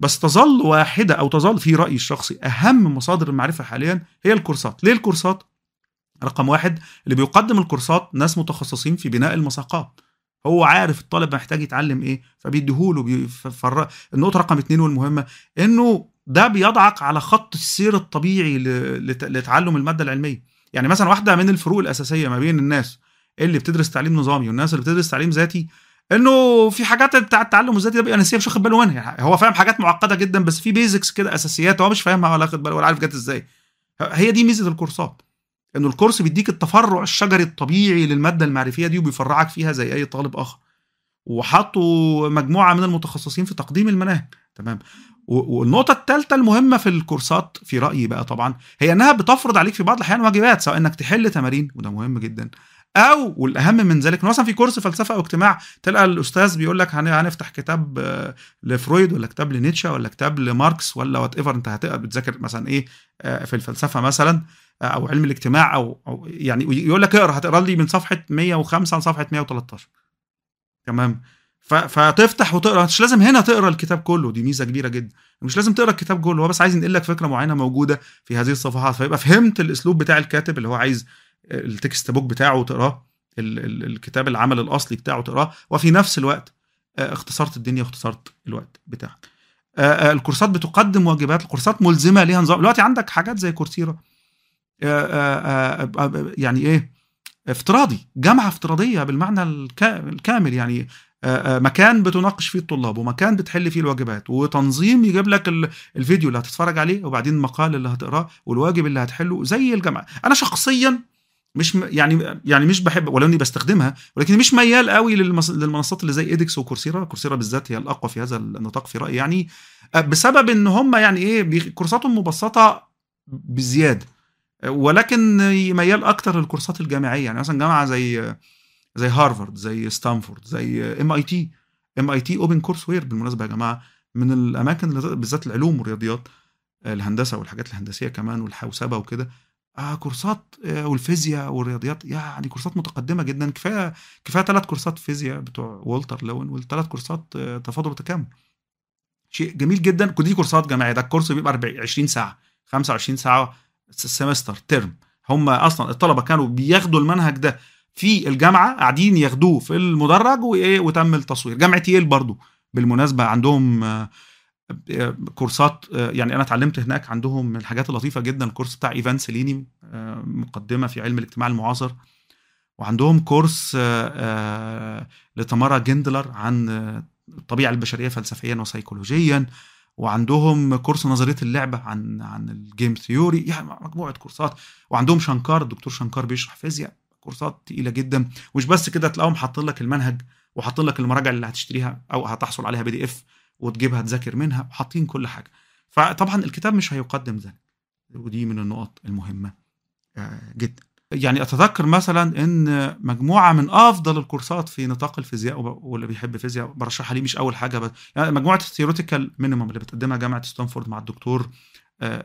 بس تظل واحدة أو تظل في رأيي الشخصي أهم مصادر المعرفة حاليا هي الكورسات. ليه الكورسات؟ رقم واحد اللي بيقدم الكورسات ناس متخصصين في بناء المساقات. هو عارف الطالب محتاج يتعلم إيه فبيديهوله بيفر... النقطة رقم اتنين والمهمة إنه ده بيضعك على خط السير الطبيعي لت... لتعلم المادة العلمية. يعني مثلا واحدة من الفروق الأساسية ما بين الناس اللي بتدرس تعليم نظامي والناس اللي بتدرس تعليم ذاتي انه في حاجات بتاع التعلم الذاتي ده بيبقى ناسيه مش واخد باله منها. يعني هو فاهم حاجات معقدة جدا بس في basics كده أساسيات هو مش فاهمها ولا واخد باله ولا عارف جت إزاي. هي دي ميزة الكورسات. إنه الكورس بيديك التفرع الشجري الطبيعي للمادة المعرفية دي وبيفرعك فيها زي أي طالب آخر. وحطوا مجموعة من المتخصصين في تقديم المناهج. تمام؟ والنقطة الثالثه المهمة في الكورسات في رأيي بقى طبعا هي إنها بتفرض عليك في بعض الأحيان واجبات سواء إنك تحل تمارين وده مهم جدا أو والأهم من ذلك مثلا في كورس فلسفة أو اجتماع تلقى الأستاذ بيقول لك هنفتح كتاب لفرويد ولا كتاب لنيتشه ولا كتاب لماركس ولا whatever أنت هتبقى بتذاكر مثلا إيه في الفلسفة مثلا أو علم الاجتماع أو, أو يعني يقول لك اقرأ هتقرأ لي من صفحة 105 لصفحة 113 تمام؟ فتفتح وتقرأ مش لازم هنا تقرأ الكتاب كله دي ميزة كبيرة جدا. مش لازم تقرأ الكتاب كله هو بس عايز ينقل لك فكرة معينة موجودة في هذه الصفحات فيبقى فهمت الأسلوب بتاع الكاتب اللي هو عايز التكست بوك بتاعه تقراه الكتاب العمل الأصلي بتاعه تقراه وفي نفس الوقت اختصرت الدنيا واختصرت الوقت بتاعك الكورسات بتقدم واجبات الكورسات ملزمة ليها نظام. دلوقتي عندك حاجات زي كورسيرا. يعني إيه؟ افتراضي جامعة افتراضية بالمعنى الكامل يعني. مكان بتناقش فيه الطلاب ومكان بتحل فيه الواجبات وتنظيم يجيب لك الفيديو اللي هتتفرج عليه وبعدين المقال اللي هتقراه والواجب اللي هتحله زي الجامعة. أنا شخصيا مش يعني يعني مش بحب ولو اني بستخدمها ولكن مش ميال قوي للمنصات اللي زي edX و Coursera. Coursera بالذات هي الأقوى في هذا النطاق في رأيي يعني. بسبب إن هم يعني إيه كورساتهم مبسطة بزيادة. ولكن ميال أكتر للكورسات الجامعية. يعني مثلا جامعة زي زي هارفارد زي ستانفورد زي ام اي تي ام اي تي اوبن كورس وير بالمناسبة يا جماعة. من الأماكن بالذات العلوم والرياضيات الهندسة والحاجات الهندسية كمان والحوسبة وكده. آه كورسات آه والفيزياء والرياضيات يعني كورسات متقدمة جدا. كفاية كفاية ثلاث كورسات فيزياء بتوع والتر لون والثلاث كورسات آه تفاضل وتكامل. شيء جميل جدا. دي كورسات جامعية. ده الكورس بيبقى 40 20 ساعة 25 ساعة سمستر ترم هم أصلا الطلبة كانوا بياخدوا المنهج ده في الجامعة قاعدين ياخدوه في المدرج وإيه وتم التصوير. جامعة ييل برضو بالمناسبة عندهم كورسات يعني أنا اتعلمت هناك عندهم من الحاجات اللطيفة جدا الكورس بتاع إيفان سيليني مقدمة في علم الاجتماع المعاصر. وعندهم كورس لتمارا جندلر عن الطبيعة البشرية فلسفيا وسيكولوجيا. وعندهم كورس نظرية اللعبة عن عن ال game theory يعني مجموعة كورسات. وعندهم شنكار الدكتور شنكار بيشرح فيزياء. كورسات تقيلة جدا. مش بس كده تلاقيهم حاطين لك المنهج وحاطين لك المراجع اللي هتشتريها أو هتحصل عليها PDF وتجيبها تذاكر منها وحاطين كل حاجة. فطبعا الكتاب مش هيقدم ذلك. ودي من النقط المهمة جدا. يعني أتذكر مثلا إن مجموعة من أفضل الكورسات في نطاق الفيزياء واللي بيحب فيزياء برشحها ليه مش أول حاجة بس يعني مجموعة ال Theoretical Minimum اللي بتقدمها جامعة ستانفورد مع الدكتور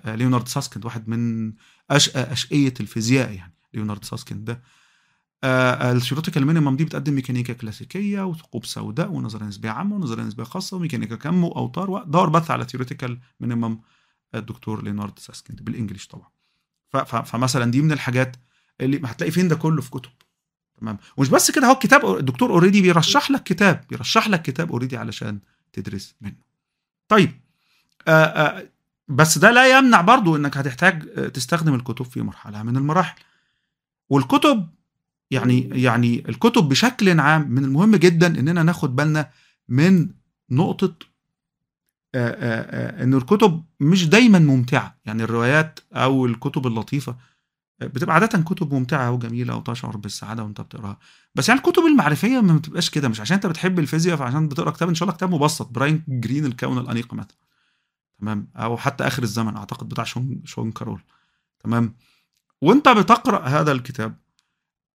ليونارد ساسكند واحد من أشقى أشقية الفيزياء يعني ليونارد ساسكند ده. ال Theoretical Minimum دي بتقدم ميكانيكا كلاسيكية وثقوب سوداء ونظرية نسبية عامة ونظرية نسبية خاصة وميكانيكا كم وأوتار دور بس على Theoretical Minimum الدكتور ليونارد ساسكند بال English طبعا. فمثلا دي من الحاجات اللي هتلاقي فين ده كله في كتب. تمام؟ ومش بس كده هو الكتاب الدكتور already بيرشح لك كتاب بيرشح لك كتاب already علشان تدرس منه. طيب آآ آآ بس ده لا يمنع برضو إنك هتحتاج تستخدم الكتب في مرحلة من المراحل. والكتب يعني يعني الكتب بشكل عام من المهم جدا إننا ناخد بالنا من نقطة إن الكتب مش دايما ممتعة. يعني الروايات أو الكتب اللطيفة بتبقى عادة كتب ممتعة وجميلة وتشعر بالسعادة وأنت بتقراها. بس يعني الكتب المعرفية ما بتبقاش كده. مش عشان أنت بتحب الفيزياء فعشان بتقرأ كتاب إن شاء الله كتاب مبسط. براين جرين الكون الأنيق مثلا. تمام؟ أو حتى آخر الزمن أعتقد بتاع شون شون كارول. تمام؟ وأنت بتقرأ هذا الكتاب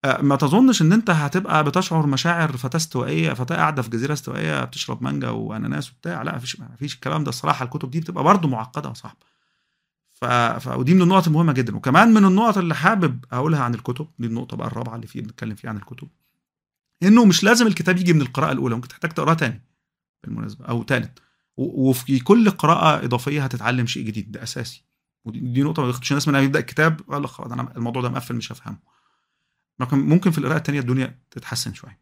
ما تظنش إن أنت هتبقى بتشعر مشاعر فتاه استوائيه فتاه قاعدة في جزيرة استوائية بتشرب مانجا وأناناس وبتاع؟ لا مفيش مفيش الكلام ده. الصراحة الكتب دي بتبقى برضه معقدة يا صاحبي. ف... ف... ودي من النقط المهمة جدا. وكمان من النقط اللي حابب أقولها عن الكتب دي النقطة بقى الرابعة اللي فيه بنتكلم فيها عن الكتب إنه مش لازم الكتاب يجي من القراءة الأولى ممكن تحتاج تقراه تاني بالمناسبة أو تالت. و- وفي كل قراءة إضافية هتتعلم شيء جديد ده أساسي. ودي دي نقطة ما ياخدش الناس منها يبدأ الكتاب قال خلاص أنا الموضوع ده مقفل مش هفهمه. لكن ممكن في القراءة الثانية الدنيا تتحسن شوية.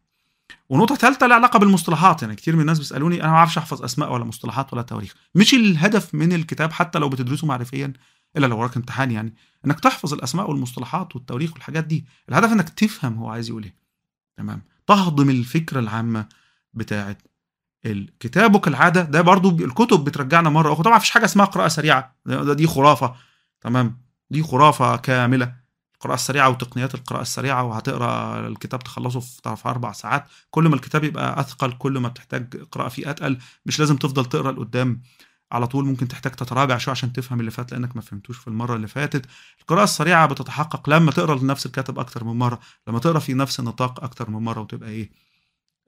ونقطة ثالثه لها علاقة بالمصطلحات يعني كتير من الناس بيسألوني أنا ما أعرفش أحفظ أسماء ولا مصطلحات ولا تواريخ. مش الهدف من الكتاب حتى لو بتدرسه معرفيا إلا لو وراك امتحان يعني. إنك تحفظ الأسماء والمصطلحات والتواريخ والحاجات دي. الهدف إنك تفهم هو عايز يقول إيه. تمام. تهضم الفكرة العامة بتاعه الكتاب وكالعاده ده برضو الكتب بترجعنا مرة أخرى. طبعا مفيش حاجة اسمها قراءة سريعة. ده- دي خرافة. تمام. دي خرافة كاملة. القراءه السريعه وتقنيات القراءة السريعة وهتقرأ الكتاب تخلصه في طرف أربع ساعات. كل ما الكتاب يبقى أثقل كل ما بتحتاج قراءة فيه أتقل. مش لازم تفضل تقرأ لقدام. على طول ممكن تحتاج تتراجع شوية عشان تفهم اللي فات لأنك ما فهمتوش في المرة اللي فاتت. القراءة السريعة بتتحقق لما تقرأ لنفس الكاتب أكتر من مرة لما تقرأ في نفس النطاق أكتر من مرة وتبقى إيه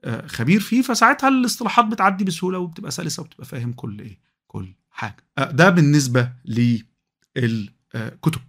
آه، خبير فيه. فساعتها الاصطلاحات بتعدي بسهولة وبتبقى سلسة وبتبقى فاهم كل إيه كل حاجة. آه، ده بالنسبة للكتب